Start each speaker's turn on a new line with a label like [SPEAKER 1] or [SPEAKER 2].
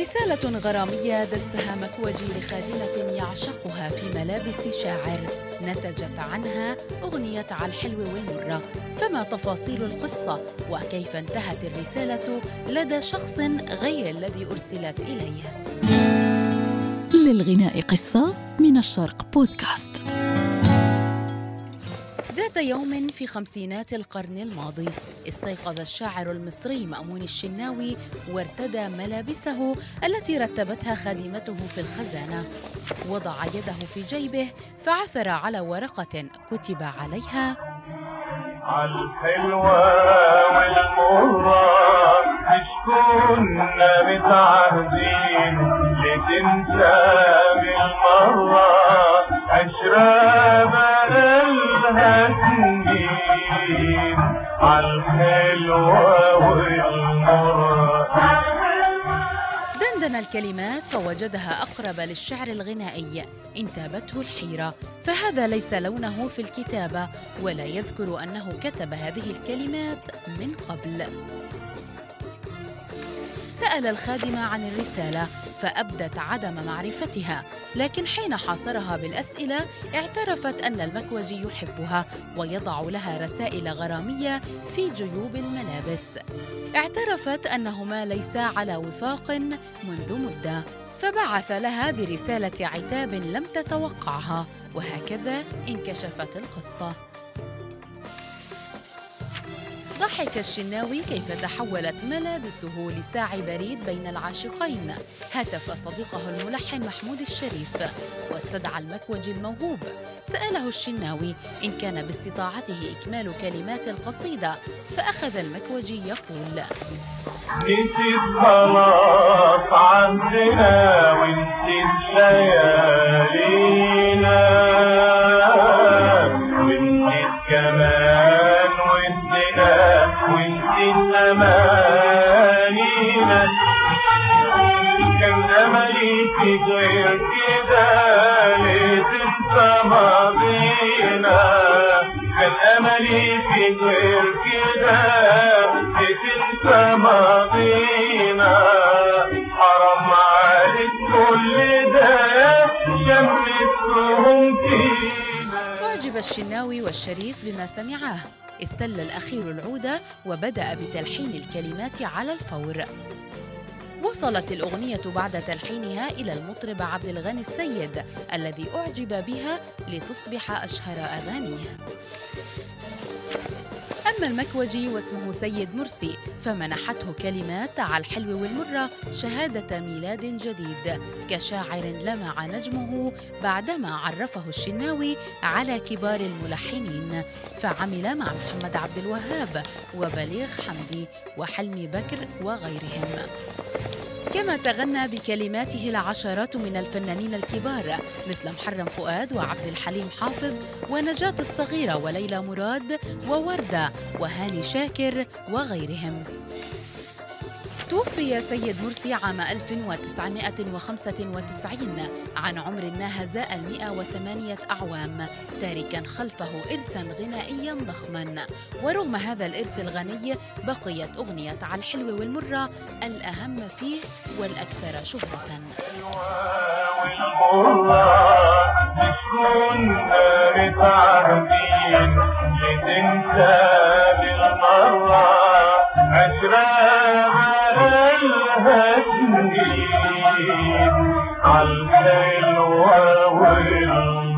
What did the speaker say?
[SPEAKER 1] رسالة غرامية دسها مكوجي لخادمة يعشقها في ملابس شاعر. نتجت عنها أغنية على الحلو والمرة. فما تفاصيل القصة؟ وكيف انتهت الرسالة لدى شخص غير الذي أرسلت إليه؟
[SPEAKER 2] للغناء قصة من الشرق بودكاست.
[SPEAKER 1] ذات يوم في خمسينات القرن الماضي استيقظ الشاعر المصري مأمون الشناوي وارتدى ملابسه التي رتبتها خادمته في الخزانة. وضع يده في جيبه فعثر على ورقة كتب عليها.
[SPEAKER 3] الحلوة والمرة مش كنا متعهدين لتنسى بالمرة عشرة بقالها سنين
[SPEAKER 1] دندن الكلمات فوجدها أقرب للشعر الغنائي انتابته الحيرة. فهذا ليس لونه في الكتابة ولا يذكر أنه كتب هذه الكلمات من قبل. سأل الخادمة عن الرسالة فأبدت عدم معرفتها. لكن حين حاصرها بالأسئلة اعترفت أن المكوجي يحبها ويضع لها رسائل غرامية في جيوب الملابس. اعترفت أنهما ليسا على وفاق منذ مدة فبعث لها برسالة عتاب لم تتوقعها وهكذا انكشفت القصة. ضحك الشناوي كيف تحولت ملابسه لساعي بريد بين العاشقين. هتف صديقه الملحن محمود الشريف واستدعى المكوج الموهوب. سأله الشناوي إن كان باستطاعته إكمال كلمات القصيدة فأخذ المكوجي يقول
[SPEAKER 3] نسيت خلاص عندنا ونسيت ليالينا أمانينا كان أملي في غير كده ليه تنسى ماضينا كان أملي في غير كده تنسى ماضينا حرام عليك كل ده شمتهم فينا.
[SPEAKER 1] أعجب الشناوي والشريف بما سمعاه. استل الأخير العود وبدأ بتلحين الكلمات على الفور. وصلت الأغنية بعد تلحينها إلى المطرب عبد الغني السيد الذي أعجب بها لتصبح أشهر أغانيه أما المكوجي واسمه سيد مرسي فمنحته كلمات على الحلو والمرة شهادة ميلاد جديد كشاعر لمع نجمه بعدما عرفه الشناوي على كبار الملحنين فعمل مع محمد عبد الوهاب وبليغ حمدي وحلمي بكر وغيرهم. كما تغنى بكلماته العشرات من الفنانين الكبار مثل محرم فؤاد وعبد الحليم حافظ ونجاة الصغيرة وليلى مراد ووردة وهاني شاكر وغيرهم. توفي سيد مرسي عام 1995 عن عمر ناهز المئة وثمانية أعوام تاركا خلفه إرثا غنائيا ضخما. ورغم هذا الإرث الغني بقيت أغنية على الحلو والمرة الأهم فيه والأكثر شهرة.
[SPEAKER 3] متعهدين لتنسى بالمرة سنين عالحلوة والمرة